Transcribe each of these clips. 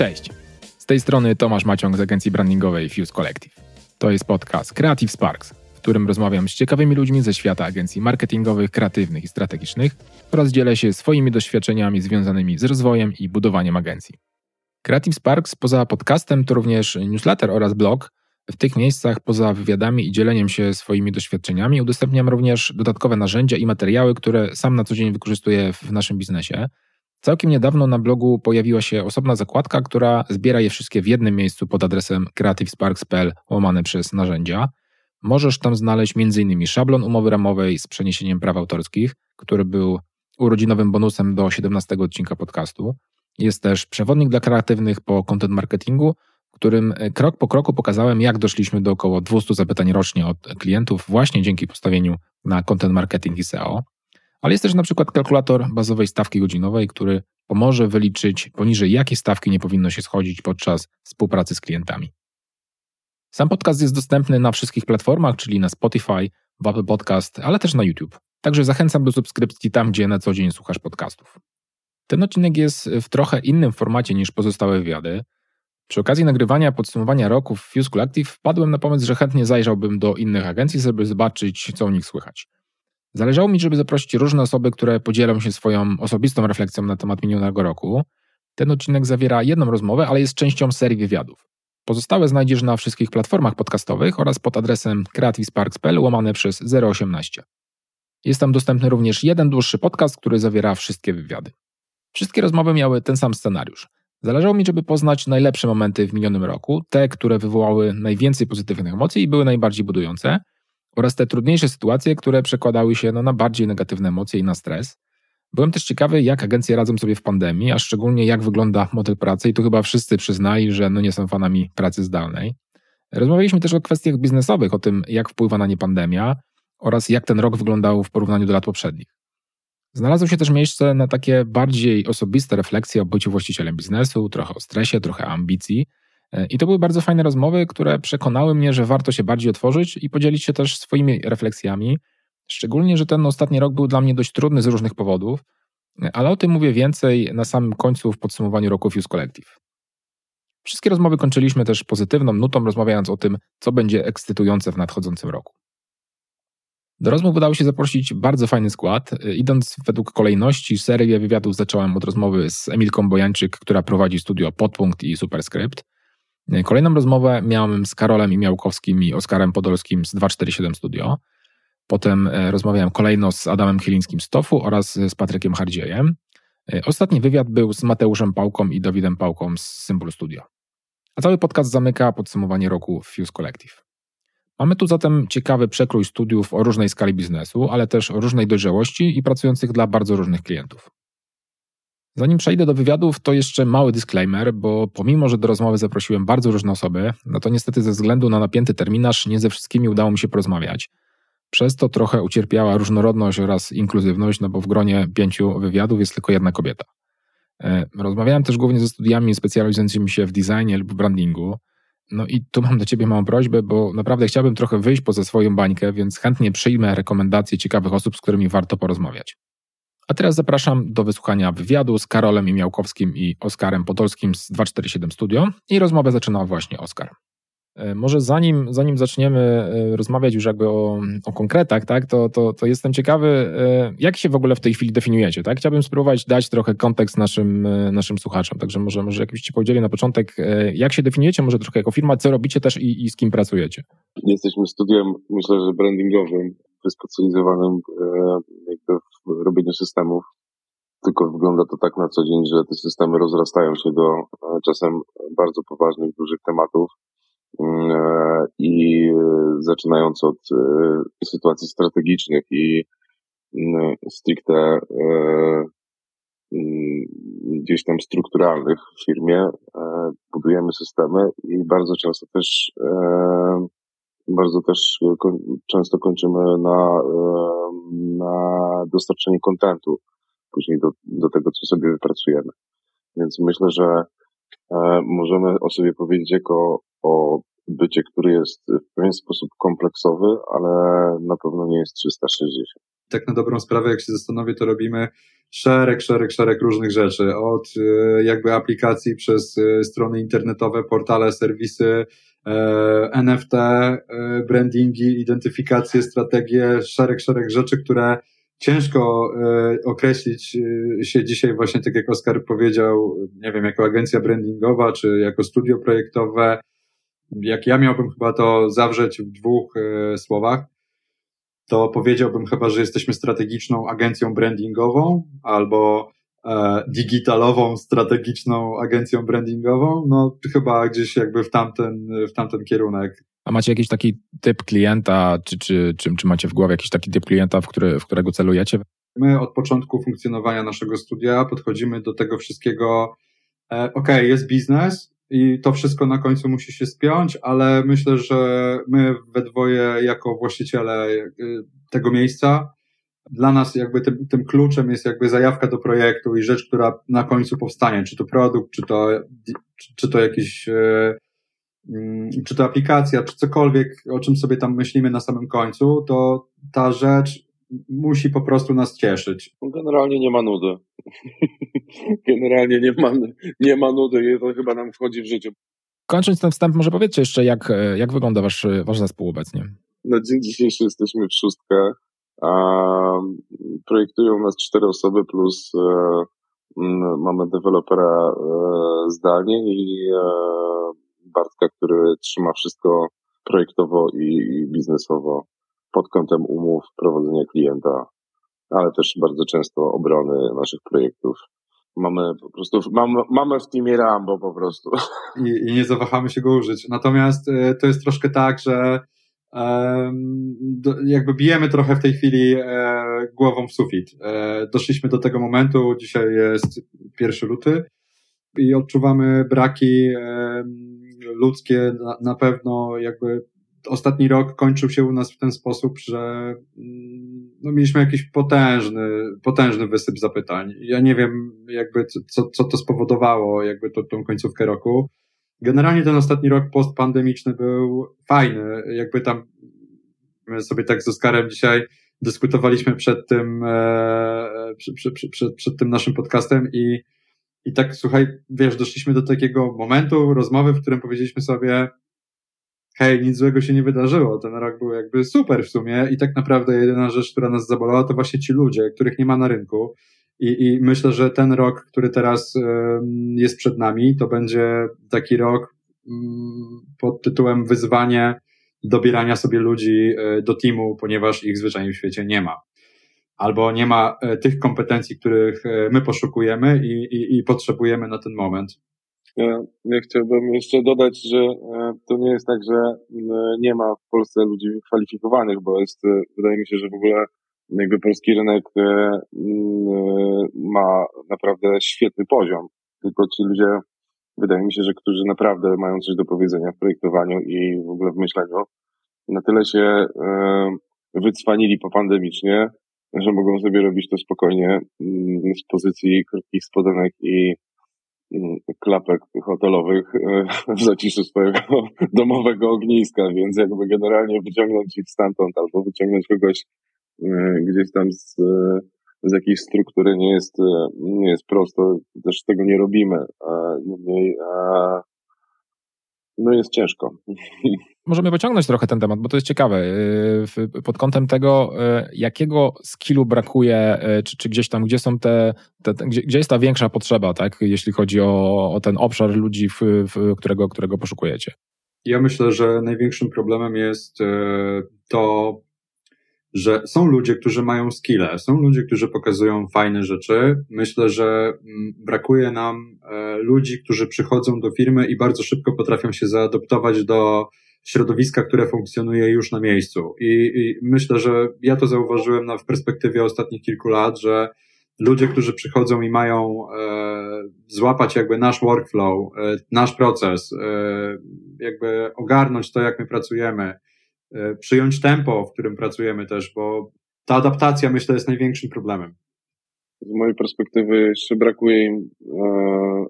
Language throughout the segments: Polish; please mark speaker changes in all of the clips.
Speaker 1: Cześć. Z tej strony Tomasz Maciąg z agencji brandingowej Fuse Collective. To jest podcast Creative Sparks, w którym rozmawiam z ciekawymi ludźmi ze świata agencji marketingowych, kreatywnych i strategicznych oraz dzielę się swoimi doświadczeniami związanymi z rozwojem i budowaniem agencji. Creative Sparks poza podcastem to również newsletter oraz blog. W tych miejscach poza wywiadami i dzieleniem się swoimi doświadczeniami udostępniam również dodatkowe narzędzia i materiały, które sam na co dzień wykorzystuję w naszym biznesie. Całkiem niedawno na blogu pojawiła się osobna zakładka, która zbiera je wszystkie w jednym miejscu pod adresem creativesparks.pl łamane przez narzędzia. Możesz tam znaleźć m.in. szablon umowy ramowej z przeniesieniem praw autorskich, który był urodzinowym bonusem do 17 odcinka podcastu. Jest też przewodnik dla kreatywnych po content marketingu, w którym krok po kroku pokazałem, jak doszliśmy do około 200 zapytań rocznie od klientów właśnie dzięki postawieniu na content marketing i SEO. Ale jest też na przykład kalkulator bazowej stawki godzinowej, który pomoże wyliczyć poniżej jakiej stawki nie powinno się schodzić podczas współpracy z klientami. Sam podcast jest dostępny na wszystkich platformach, czyli na Spotify, w Apple Podcast, ale też na YouTube. Także zachęcam do subskrypcji tam, gdzie na co dzień słuchasz podcastów. Ten odcinek jest w trochę innym formacie niż pozostałe wywiady. Przy okazji nagrywania podsumowania roku w Fuse Collective wpadłem na pomysł, że chętnie zajrzałbym do innych agencji, żeby zobaczyć, co u nich słychać. Zależało mi, żeby zaprosić różne osoby, które podzielą się swoją osobistą refleksją na temat minionego roku. Ten odcinek zawiera jedną rozmowę, ale jest częścią serii wywiadów. Pozostałe znajdziesz na wszystkich platformach podcastowych oraz pod adresem creativesparks.pl łamane przez 018. Jest tam dostępny również jeden dłuższy podcast, który zawiera wszystkie wywiady. Wszystkie rozmowy miały ten sam scenariusz. Zależało mi, żeby poznać najlepsze momenty w minionym roku, te, które wywołały najwięcej pozytywnych emocji i były najbardziej budujące, oraz te trudniejsze sytuacje, które przekładały się no, na bardziej negatywne emocje i na stres. Byłem też ciekawy, jak agencje radzą sobie w pandemii, a szczególnie jak wygląda model pracy i tu chyba wszyscy przyznali, że no nie są fanami pracy zdalnej. Rozmawialiśmy też o kwestiach biznesowych, o tym, jak wpływa na nie pandemia oraz jak ten rok wyglądał w porównaniu do lat poprzednich. Znalazło się też miejsce na takie bardziej osobiste refleksje o byciu właścicielem biznesu, trochę o stresie, trochę ambicji. I to były bardzo fajne rozmowy, które przekonały mnie, że warto się bardziej otworzyć i podzielić się też swoimi refleksjami. Szczególnie, że ten ostatni rok był dla mnie dość trudny z różnych powodów, ale o tym mówię więcej na samym końcu w podsumowaniu roku Fuse Collective. Wszystkie rozmowy kończyliśmy też pozytywną nutą, rozmawiając o tym, co będzie ekscytujące w nadchodzącym roku. Do rozmów udało się zaprosić bardzo fajny skład. Idąc według kolejności, serię wywiadów zacząłem od rozmowy z Emilką Bojańczyk, która prowadzi studio Podpunkt i Superscript. Kolejną rozmowę miałem z Karolem Imiałkowskim i Oskarem Podolskim z 247 Studio. Potem e, rozmawiałem kolejno z Adamem Chylińskim z TOFU oraz z Patrykiem Hardziejem. E, ostatni wywiad był z Mateuszem Pałką i Dawidem Pałką z Symbol Studio. A cały podcast zamyka podsumowanie roku Fuse Collective. Mamy tu zatem ciekawy przekrój studiów o różnej skali biznesu, ale też o różnej dojrzałości i pracujących dla bardzo różnych klientów. Zanim przejdę do wywiadów, to jeszcze mały disclaimer, bo pomimo, że do rozmowy zaprosiłem bardzo różne osoby, no to niestety ze względu na napięty terminarz nie ze wszystkimi udało mi się porozmawiać. Przez to trochę ucierpiała różnorodność oraz inkluzywność, no bo w gronie pięciu wywiadów jest tylko jedna kobieta. E, rozmawiałem też głównie ze studiami specjalizującymi się w designie lub brandingu. No i tu mam do Ciebie małą prośbę, bo naprawdę chciałbym trochę wyjść poza swoją bańkę, więc chętnie przyjmę rekomendacje ciekawych osób, z którymi warto porozmawiać. A teraz zapraszam do wysłuchania wywiadu z Karolem Imiałkowskim i Oskarem Podolskim z 247 Studio i rozmowę zaczyna właśnie Oskar. E, może zanim, zanim zaczniemy e, rozmawiać już jakby o, o konkretach, tak, to, to, to jestem ciekawy, e, jak się w ogóle w tej chwili definiujecie, tak? Chciałbym spróbować dać trochę kontekst naszym, naszym słuchaczom, także może, może jakbyście powiedzieli na początek, jak się definiujecie, może trochę jako firma, co robicie też i, i z kim pracujecie?
Speaker 2: Jesteśmy studiem, myślę, że brandingowym, wyspecjalizowanym jakby robieniu systemów. Tylko wygląda to tak na co dzień, że te systemy rozrastają się do czasem bardzo poważnych, dużych tematów Mm, e, i zaczynając od e, sytuacji strategicznych i mm, stricte e, mm, gdzieś tam strukturalnych w firmie, budujemy systemy i bardzo często też bardzo też często kończymy na, na dostarczeniu kontentu później do, do tego, co sobie wypracujemy. Więc myślę, że możemy o sobie powiedzieć jako o bycie, który jest w pewien sposób kompleksowy, ale na pewno nie jest 360.
Speaker 3: Tak na dobrą sprawę, jak się zastanowię, to robimy szereg, szereg, szereg różnych rzeczy, od jakby aplikacji przez strony internetowe, portale, serwisy, NFT, brandingi, identyfikacje, strategie, szereg, szereg rzeczy, które ciężko e, określić e, się dzisiaj właśnie, tak jak Oskar powiedział, nie wiem, jako agencja brandingowa, czy jako studio projektowe. Jak ja miałbym chyba to zawrzeć w dwóch e, słowach, to powiedziałbym chyba, że jesteśmy strategiczną agencją brandingową albo digitalową, strategiczną agencją brandingową, no chyba gdzieś jakby w tamten, w tamten kierunek.
Speaker 1: A macie jakiś taki typ klienta, czy, czy, czy, czy macie w głowie jakiś taki typ klienta, w, który, w którego celujecie?
Speaker 3: My od początku funkcjonowania naszego studia podchodzimy do tego wszystkiego, e, ok, jest biznes i to wszystko na końcu musi się spiąć, ale myślę, że my we dwoje jako właściciele e, tego miejsca, dla nas jakby tym, tym kluczem jest jakby zajawka do projektu i rzecz, która na końcu powstanie, czy to produkt, czy to, czy, czy to jakiś e, Mm, czy to aplikacja, czy cokolwiek, o czym sobie tam myślimy na samym końcu, to ta rzecz musi po prostu nas cieszyć.
Speaker 2: Generalnie nie ma nudy. Generalnie nie ma, nie ma nudy i to chyba nam wchodzi w życie.
Speaker 1: Kończąc ten wstęp, może powiedzcie jeszcze, jak, jak wygląda wasz, wasz zespół obecnie?
Speaker 2: Na dzień dzisiejszy jesteśmy w szóstkę. Projektują nas cztery osoby plus e, mamy dewelopera e, zdalnie i e, Bartka, który trzyma wszystko projektowo i biznesowo pod kątem umów, prowadzenia klienta, ale też bardzo często obrony naszych projektów. Mamy po prostu, mamy, mamy w teamie Rambo po prostu.
Speaker 3: I, I, nie zawahamy się go użyć. Natomiast to jest troszkę tak, że jakby bijemy trochę w tej chwili e, głową w sufit. E, doszliśmy do tego momentu, dzisiaj jest pierwszy luty i odczuwamy braki ludzkie na, pewno jakby ostatni rok kończył się u nas w ten sposób, że mm, no, mieliśmy jakiś potężny, potężny wysyp zapytań. Ja nie wiem, jakby co, co to spowodowało, jakby to, tą końcówkę roku. Generalnie ten ostatni rok postpandemiczny był fajny. Jakby tam my sobie tak z Oskarem dzisiaj dyskutowaliśmy przed tym, e, przed, przed tym naszym podcastem i i tak, słuchaj, wiesz, doszliśmy do takiego momentu rozmowy, w którym powiedzieliśmy sobie, hej, nic złego się nie wydarzyło, ten rok był jakby super w sumie i tak naprawdę jedyna rzecz, która nas zabolała, to właśnie ci ludzie, których nie ma na rynku. I, i myślę, że ten rok, który teraz jest przed nami, to będzie taki rok mm, pod tytułem wyzwanie dobierania sobie ludzi e, do teamu, ponieważ ich zwyczajnie w świecie nie ma albo nie ma e, tych kompetencji, których e, my poszukujemy i, i, i potrzebujemy na ten moment.
Speaker 2: Ja, ja chciałbym jeszcze dodać, że to nie jest tak, że nie ma w Polsce ludzi kwalifikowanych, bo jest, wydaje mi się, że w ogóle jakby polski rynek ma naprawdę świetny poziom. Tylko ci ludzie, wydaje mi się, że którzy naprawdę mają coś do powiedzenia w projektowaniu i w ogóle w myśleniu, na tyle się wycwanili popandemicznie, że mogą sobie robić to spokojnie mm, z pozycji krótkich spodenek i mm, klapek hotelowych e, w zaciszu swojego domowego ogniska, więc jakby generalnie wyciągnąć ich stamtąd albo wyciągnąć kogoś e, gdzieś tam z, z jakiejś struktury nie jest, e, nie jest prosto, też tego nie robimy. Niemniej no jest ciężko.
Speaker 1: Możemy pociągnąć trochę ten temat, bo to jest ciekawe. Pod kątem tego, jakiego skillu brakuje, czy, czy gdzieś tam, gdzie są te, te, gdzie, gdzie, jest ta większa potrzeba, tak, jeśli chodzi o, o ten obszar ludzi, w, w, którego, którego poszukujecie?
Speaker 3: Ja myślę, że największym problemem jest to, że są ludzie, którzy mają skille, są ludzie, którzy pokazują fajne rzeczy. Myślę, że mm, brakuje nam e, ludzi, którzy przychodzą do firmy i bardzo szybko potrafią się zaadoptować do środowiska, które funkcjonuje już na miejscu. I, i myślę, że ja to zauważyłem na, w perspektywie ostatnich kilku lat, że ludzie, którzy przychodzą i mają e, złapać jakby nasz workflow, e, nasz proces, e, jakby ogarnąć to, jak my pracujemy, przyjąć tempo, w którym pracujemy też, bo ta adaptacja myślę jest największym problemem.
Speaker 2: Z mojej perspektywy jeszcze brakuje im e,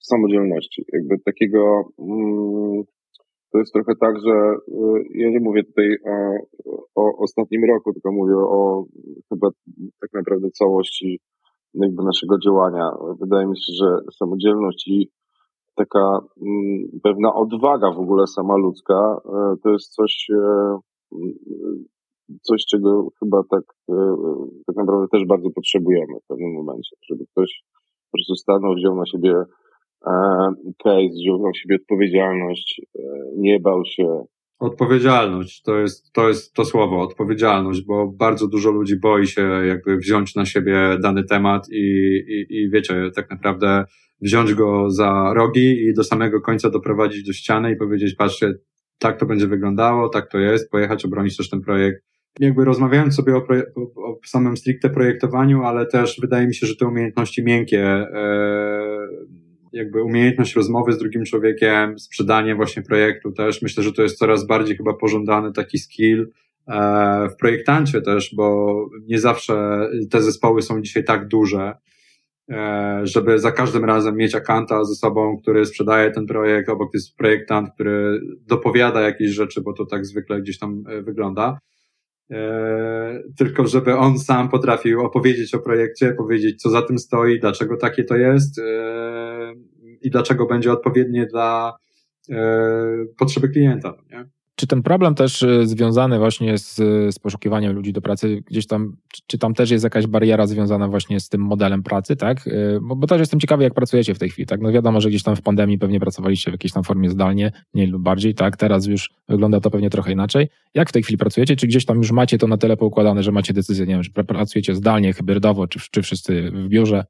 Speaker 2: samodzielności, jakby takiego mm, to jest trochę tak, że y, ja nie mówię tutaj o, o ostatnim roku, tylko mówię o chyba tak naprawdę całości jakby naszego działania. Wydaje mi się, że samodzielność i taka mm, pewna odwaga w ogóle sama ludzka to jest coś, coś, czego chyba tak, tak naprawdę też bardzo potrzebujemy w pewnym momencie, żeby ktoś po prostu stanął, wziął na siebie case, wziął na siebie odpowiedzialność, nie bał się,
Speaker 3: Odpowiedzialność to jest, to jest to słowo, odpowiedzialność, bo bardzo dużo ludzi boi się jakby wziąć na siebie dany temat i, i, i wiecie, tak naprawdę wziąć go za rogi i do samego końca doprowadzić do ściany i powiedzieć, patrzcie, tak to będzie wyglądało, tak to jest, pojechać, obronić też ten projekt. Jakby rozmawiając sobie o, o, o samym stricte projektowaniu, ale też wydaje mi się, że te umiejętności miękkie, e, jakby umiejętność rozmowy z drugim człowiekiem, sprzedanie właśnie projektu też. Myślę, że to jest coraz bardziej chyba pożądany taki skill e, w projektancie też, bo nie zawsze te zespoły są dzisiaj tak duże, żeby za każdym razem mieć akanta ze sobą, który sprzedaje ten projekt, obok jest projektant, który dopowiada jakieś rzeczy, bo to tak zwykle gdzieś tam e, wygląda. tylko żeby on sam potrafił opowiedzieć o projekcie, powiedzieć, co za tym stoi, dlaczego takie to jest, i dlaczego będzie odpowiednie dla e, potrzeby klienta. Nie?
Speaker 1: Czy ten problem też e, związany właśnie z, z poszukiwaniem ludzi do pracy, gdzieś tam, czy tam też jest jakaś bariera związana właśnie z tym modelem pracy, tak? E, bo, bo też jestem ciekawy, jak pracujecie w tej chwili, tak? No wiadomo, że gdzieś tam w pandemii pewnie pracowaliście w jakiejś tam formie zdalnie, mniej lub bardziej, tak? Teraz już wygląda to pewnie trochę inaczej. Jak w tej chwili pracujecie? Czy gdzieś tam już macie to na tyle poukładane, że macie decyzję, nie wiem, że pracujecie zdalnie, hybrydowo, czy, czy wszyscy w biurze?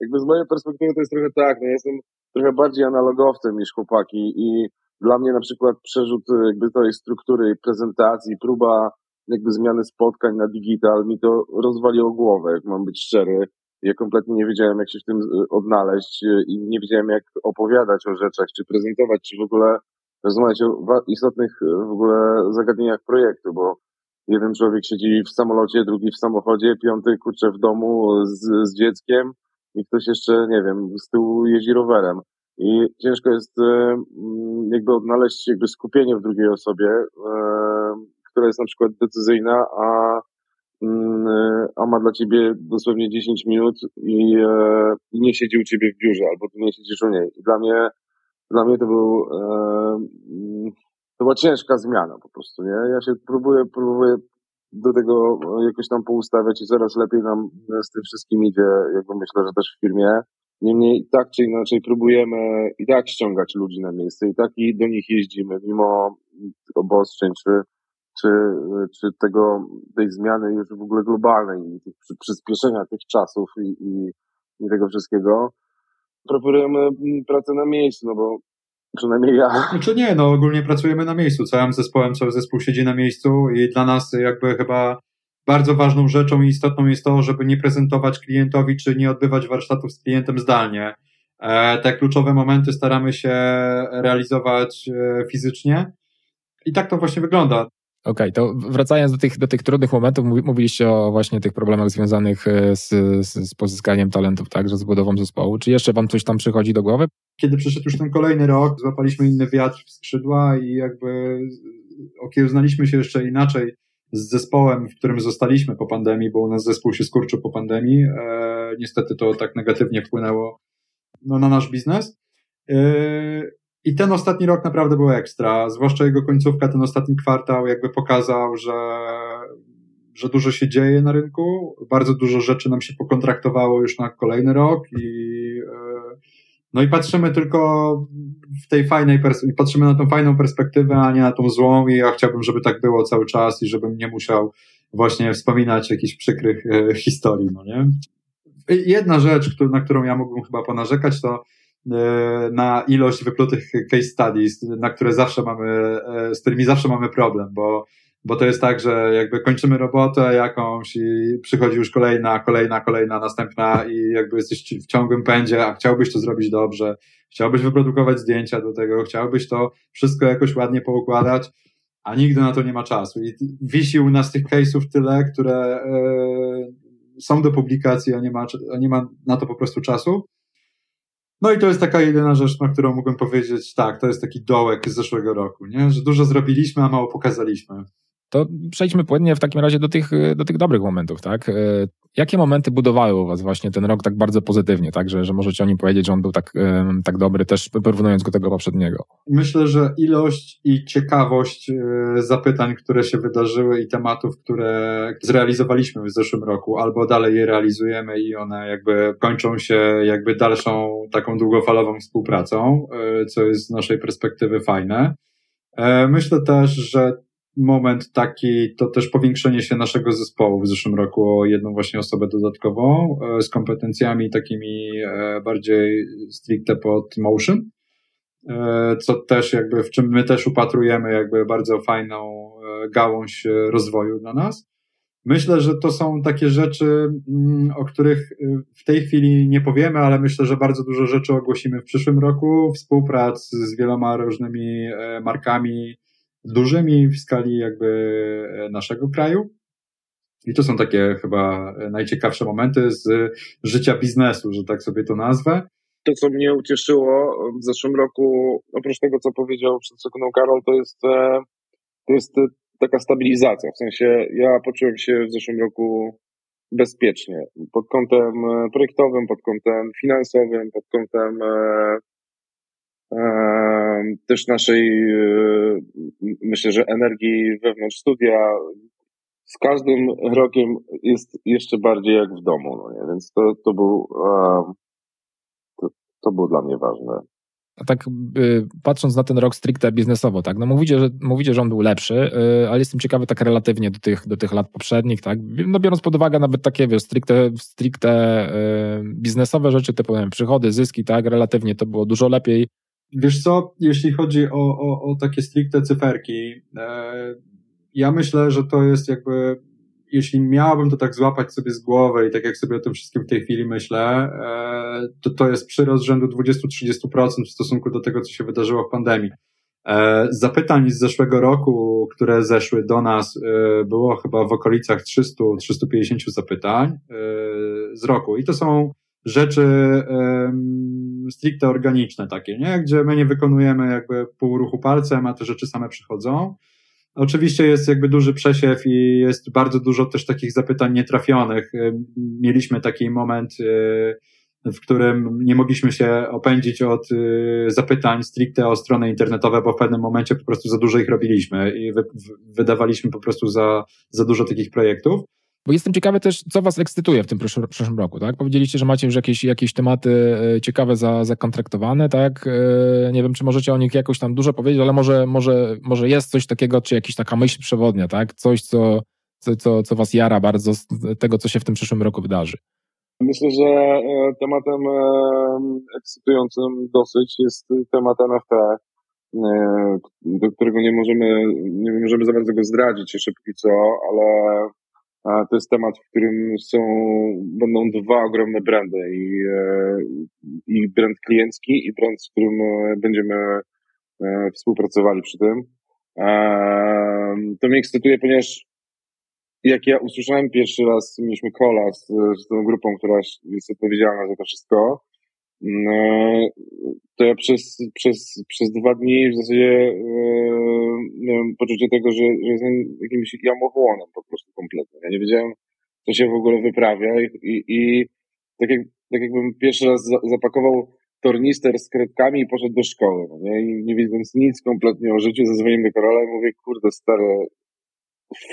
Speaker 2: Jakby z mojej perspektywy to jest trochę tak, no jestem trochę bardziej analogowcem niż chłopaki i dla mnie na przykład przerzut jakby tej struktury prezentacji, próba jakby zmiany spotkań na digital mi to rozwaliło głowę, jak mam być szczery. Ja kompletnie nie wiedziałem, jak się w tym y, odnaleźć y, i nie wiedziałem, jak opowiadać o rzeczach, czy prezentować, czy w ogóle rozmawiać o istotnych w ogóle zagadnieniach projektu, bo jeden człowiek siedzi w samolocie, drugi w samochodzie, piąty kurczę w domu z, z dzieckiem, i ktoś jeszcze, nie wiem, z tyłu jeździ rowerem. I ciężko jest e, mm, jakby odnaleźć jakby skupienie w drugiej osobie, e, która jest na przykład decyzyjna, a, mm, e, a ma dla ciebie dosłownie 10 minut i, i nie siedzi u ciebie w biurze, albo ty nie siedzisz u niej. Dla mnie, dla mnie to był, mm, to była ciężka zmiana po prostu, nie? Ja się próbuję, próbuję do tego jakoś tam poustawiać i coraz lepiej nam z tym wszystkim idzie, jakby myślę, że też w firmie. Niemniej tak czy inaczej próbujemy i tak ściągać ludzi na miejsce i tak i do nich jeździmy, mimo obostrzeń czy, czy, czy tego, tej zmiany już w ogóle globalnej przyspieszenia tych czasów i, i, i tego wszystkiego. Preferujemy pracę na miejscu, no bo Przynajmniej ja.
Speaker 3: Znaczy nie, no ogólnie pracujemy na miejscu. Całym zespołem, cały zespół siedzi na miejscu i dla nas jakby chyba bardzo ważną rzeczą i istotną jest to, żeby nie prezentować klientowi, czy nie odbywać warsztatów z klientem zdalnie. E, te kluczowe momenty staramy się realizować e, fizycznie i tak to właśnie wygląda.
Speaker 1: Okej, okay, to wracając do tych, do tych trudnych momentów, mówiliście o właśnie tych problemach związanych e, z, z, z pozyskaniem talentów, tak, że z budową zespołu. Czy jeszcze wam coś tam przychodzi do głowy?
Speaker 3: Kiedy przyszedł już ten kolejny rok, złapaliśmy inny wiatr w skrzydła i jakby okiełznaliśmy się jeszcze inaczej z zespołem, w którym zostaliśmy po pandemii, bo u nas zespół się skurczył po pandemii. E, niestety to tak negatywnie wpłynęło no, na nasz biznes. E, i ten ostatni rok naprawdę był ekstra, zwłaszcza jego końcówka, ten ostatni kwartał jakby pokazał, że, że dużo się dzieje na rynku, bardzo dużo rzeczy nam się pokontraktowało już na kolejny rok i e, no i patrzymy tylko w tej fajnej, patrzymy na tą fajną perspektywę, a nie na tą złą i ja chciałbym, żeby tak było cały czas i żebym nie musiał właśnie wspominać jakichś przykrych e, historii, no nie? Jedna rzecz, na którą ja mógłbym chyba ponarzekać, to E, na ilość wyplutych case studies, na które zawsze mamy, e, z którymi zawsze mamy problem, bo, bo to jest tak, że jakby kończymy robotę jakąś i przychodzi już kolejna, kolejna, kolejna, następna i jakby jesteś w ciągłym pędzie, a chciałbyś to zrobić dobrze, chciałbyś wyprodukować zdjęcia do tego, chciałbyś to wszystko jakoś ładnie poukładać, a nigdy na to nie ma czasu. I wisi u nas tych case'ów tyle, które e, są do publikacji, a nie, ma, a nie ma na to po prostu czasu. No i to jest taka jedyna rzecz, na którą mógłbym powiedzieć, tak, to jest taki dołek z zeszłego roku, nie? że dużo zrobiliśmy, a mało pokazaliśmy.
Speaker 1: To przejdźmy płynnie w takim razie do tych, do tych dobrych momentów, tak? Jakie momenty budowały u Was właśnie ten rok tak bardzo pozytywnie, tak? Że, że możecie o nim powiedzieć, że on był tak, tak dobry, też porównując go tego poprzedniego?
Speaker 3: Myślę, że ilość i ciekawość zapytań, które się wydarzyły i tematów, które zrealizowaliśmy w zeszłym roku, albo dalej je realizujemy i one jakby kończą się jakby dalszą taką długofalową współpracą, co jest z naszej perspektywy fajne. E, myślę też, że moment taki to też powiększenie się naszego zespołu w zeszłym roku o jedną właśnie osobę dodatkową e, z kompetencjami takimi e, bardziej stricte pod motion, co też jakby w czym my też upatrujemy jakby bardzo fajną gałąź rozwoju dla nas. Myślę, że to są takie rzeczy, mm, o których w tej chwili nie powiemy, ale myślę, że bardzo dużo rzeczy ogłosimy w przyszłym roku. Współprac z wieloma różnymi e, markami dużymi w skali jakby e, naszego kraju. I to są takie chyba najciekawsze momenty z życia biznesu, że tak sobie to nazwę.
Speaker 2: To, co mnie ucieszyło w zeszłym roku, oprócz tego, co powiedział przed sekundą Karol, to jest, e, to jest taka stabilizacja. W sensie ja poczułem się w zeszłym roku bezpiecznie pod kątem e, projektowym, pod kątem finansowym, pod kątem e, e, też naszej, e, myślę, że energii wewnątrz studia. Z każdym rokiem jest jeszcze bardziej jak w domu, no nie? więc to, to był to, to było dla mnie ważne.
Speaker 1: A tak y, patrząc na ten rok stricte biznesowo, tak, no mówicie, że, mówicie, że on był lepszy, y, ale jestem ciekawy tak relatywnie do tych, do tych lat poprzednich, tak, no biorąc pod uwagę nawet takie, wiesz, stricte, stricte y, biznesowe rzeczy, typu, wiem, przychody, zyski, tak, relatywnie to było dużo lepiej.
Speaker 3: Wiesz co, jeśli chodzi o, o, o takie stricte cyferki, e, ja myślę, że to jest jakby jeśli miałbym to tak złapać sobie z głowy i tak jak sobie o tym wszystkim w tej chwili myślę, e, to to jest przyrost rzędu 20-30% w stosunku do tego, co się wydarzyło w pandemii. E, zapytań z zeszłego roku, które zeszły do nas, e, było chyba w okolicach 300-350 zapytań z roku. I to są rzeczy stricte organiczne takie, nie? Gdzie my nie wykonujemy jakby pół ruchu palcem, a te rzeczy same przychodzą. Oczywiście jest jakby duży przesiew i jest bardzo dużo też takich zapytań nietrafionych. Mieliśmy taki moment, y, w którym nie mogliśmy się opędzić od y, zapytań stricte o strony internetowe, bo w pewnym momencie po prostu za dużo ich robiliśmy i wydawaliśmy po prostu za, za dużo takich projektów.
Speaker 1: Bo jestem ciekawy też, co was ekscytuje w tym przyszłym, roku, tak? Powiedzieliście, że macie już jakieś, jakieś tematy e, ciekawe za, zakontraktowane, tak? E, nie wiem, czy możecie o nich jakoś tam dużo powiedzieć, ale może, może, może jest coś takiego, czy jakaś taka myśl przewodnia, tak? Coś, co, co, co, co was jara bardzo z tego, co się w tym przyszłym roku wydarzy.
Speaker 2: Myślę, że e, tematem ekscytującym dosyć jest temat NFT, do którego nie możemy, nie możemy za bardzo go zdradzić jeszcze póki co, ale to jest temat, w którym są, będą dwa ogromne brandy i, e, i brand kliencki i brand, z którym e, będziemy e, współpracowali przy tym. To mnie ekscytuje, ponieważ jak ja usłyszałem pierwszy raz, mieliśmy kola z, z tą grupą, która jest odpowiedzialna za to wszystko, to ja przez, przez, przez dwa dni w zasadzie yy, miałem poczucie tego, że, że jestem jakimś jamochłonem po prostu kompletnie. Ja nie wiedziałem, co się w ogóle wyprawia i, i, i tak, jak, tak jakbym pierwszy raz za, zapakował tornister z kredkami i poszedł do szkoły, no nie? I nie wiedząc nic kompletnie o życiu, zadzwoniłem do Karola i mówię, kurde stary,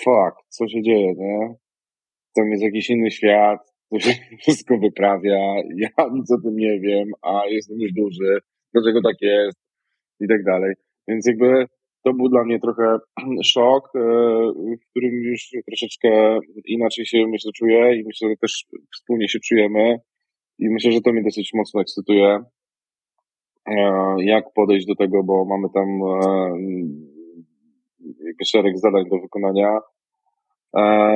Speaker 2: fuck, co się dzieje, nie? Tam jest jakiś inny świat, wszystko wyprawia, ja nic o tym nie wiem, a jestem już duży, dlaczego tak jest? I tak dalej. Więc jakby to był dla mnie trochę szok, e, w którym już troszeczkę inaczej się myślę czuję i myślę, że też wspólnie się czujemy. I myślę, że to mnie dosyć mocno ekscytuje, e, jak podejść do tego, bo mamy tam e, szereg zadań do wykonania,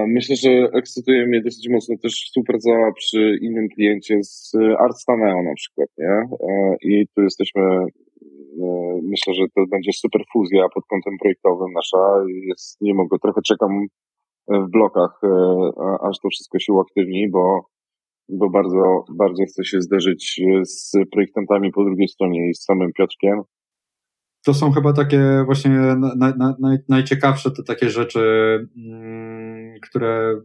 Speaker 2: Myślę, że ekscytuje mnie dosyć mocno też współpraca przy innym kliencie z Artstaneo na przykład, nie? I tu jesteśmy, myślę, że to będzie super fuzja pod kątem projektowym nasza. Jest, nie mogę, trochę czekam w blokach, aż to wszystko się uaktywni, bo, bo bardzo, bardzo chcę się zderzyć z projektantami po drugiej stronie i z samym Piotrkiem
Speaker 3: to są chyba takie właśnie na, na, na, najciekawsze te takie rzeczy, mm, które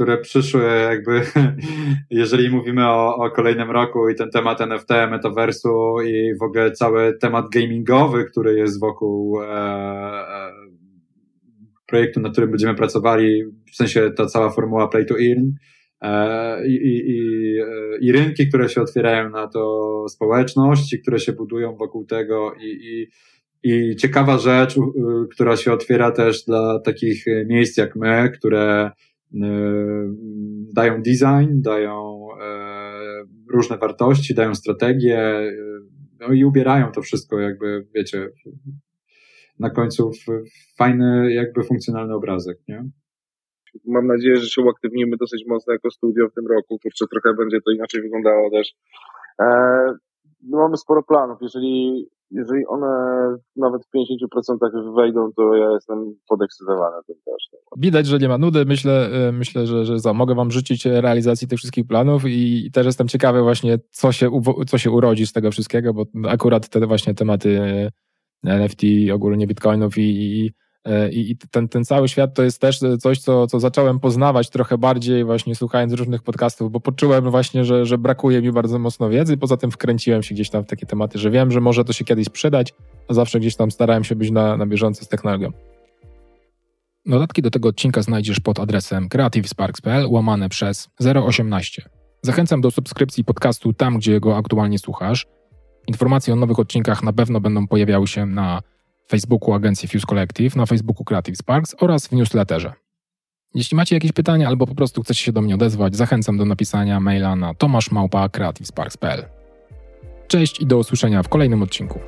Speaker 3: które przyszły jakby, jeżeli mówimy o, o kolejnym roku i ten temat NFT, metaversu i w ogóle cały temat gamingowy, który jest wokół e, e, projektu, nad którym będziemy pracowali, w sensie ta cała formuła play to earn, e, i, i, i, e, i rynki, które się otwierają na to, społeczności, które się budują wokół tego i, i, i ciekawa rzecz, która się otwiera też dla takich miejsc jak my, które E, dają design, dają e, różne wartości, dają strategie, no i ubierają to wszystko jakby, wiecie, na końcu fajny, jakby funkcjonalny obrazek, nie?
Speaker 2: Mam nadzieję, że się uaktywnimy dosyć mocno jako studio w tym roku. Kurczę, trochę będzie to inaczej wyglądało też. Eee, mamy sporo planów. Jeżeli jeżeli one nawet w 50% wejdą, to ja jestem podekscytowany tym też.
Speaker 1: Widać, że nie ma nudy. Myślę, e, myślę że, że za, mogę Wam życzyć realizacji tych wszystkich planów i też jestem ciekawy właśnie, co się, co się urodzi z tego wszystkiego, bo akurat te właśnie tematy NFT, ogólnie bitcoinów i, i E, I ten, ten cały świat to jest też coś, co, co zacząłem poznawać trochę bardziej właśnie słuchając różnych podcastów, bo poczułem właśnie, że, że brakuje mi bardzo mocno wiedzy. Poza tym wkręciłem się gdzieś tam w takie tematy, że wiem, że może to się kiedyś przydać, a zawsze gdzieś tam starałem się być na, na bieżąco z technologią. Dodatki do tego odcinka znajdziesz pod adresem creativesparks.pl łamane przez 018. Zachęcam do subskrypcji podcastu tam, gdzie go aktualnie słuchasz. Informacje o nowych odcinkach na pewno będą pojawiały się na Facebooku agencji Fuse Collective, na Facebooku Creative Sparks oraz w newsletterze. Jeśli macie jakieś pytania albo po prostu chcecie się do mnie odezwać, zachęcam do napisania maila na tomaszmałpa.creativesparks.pl. Cześć i do usłyszenia w kolejnym odcinku.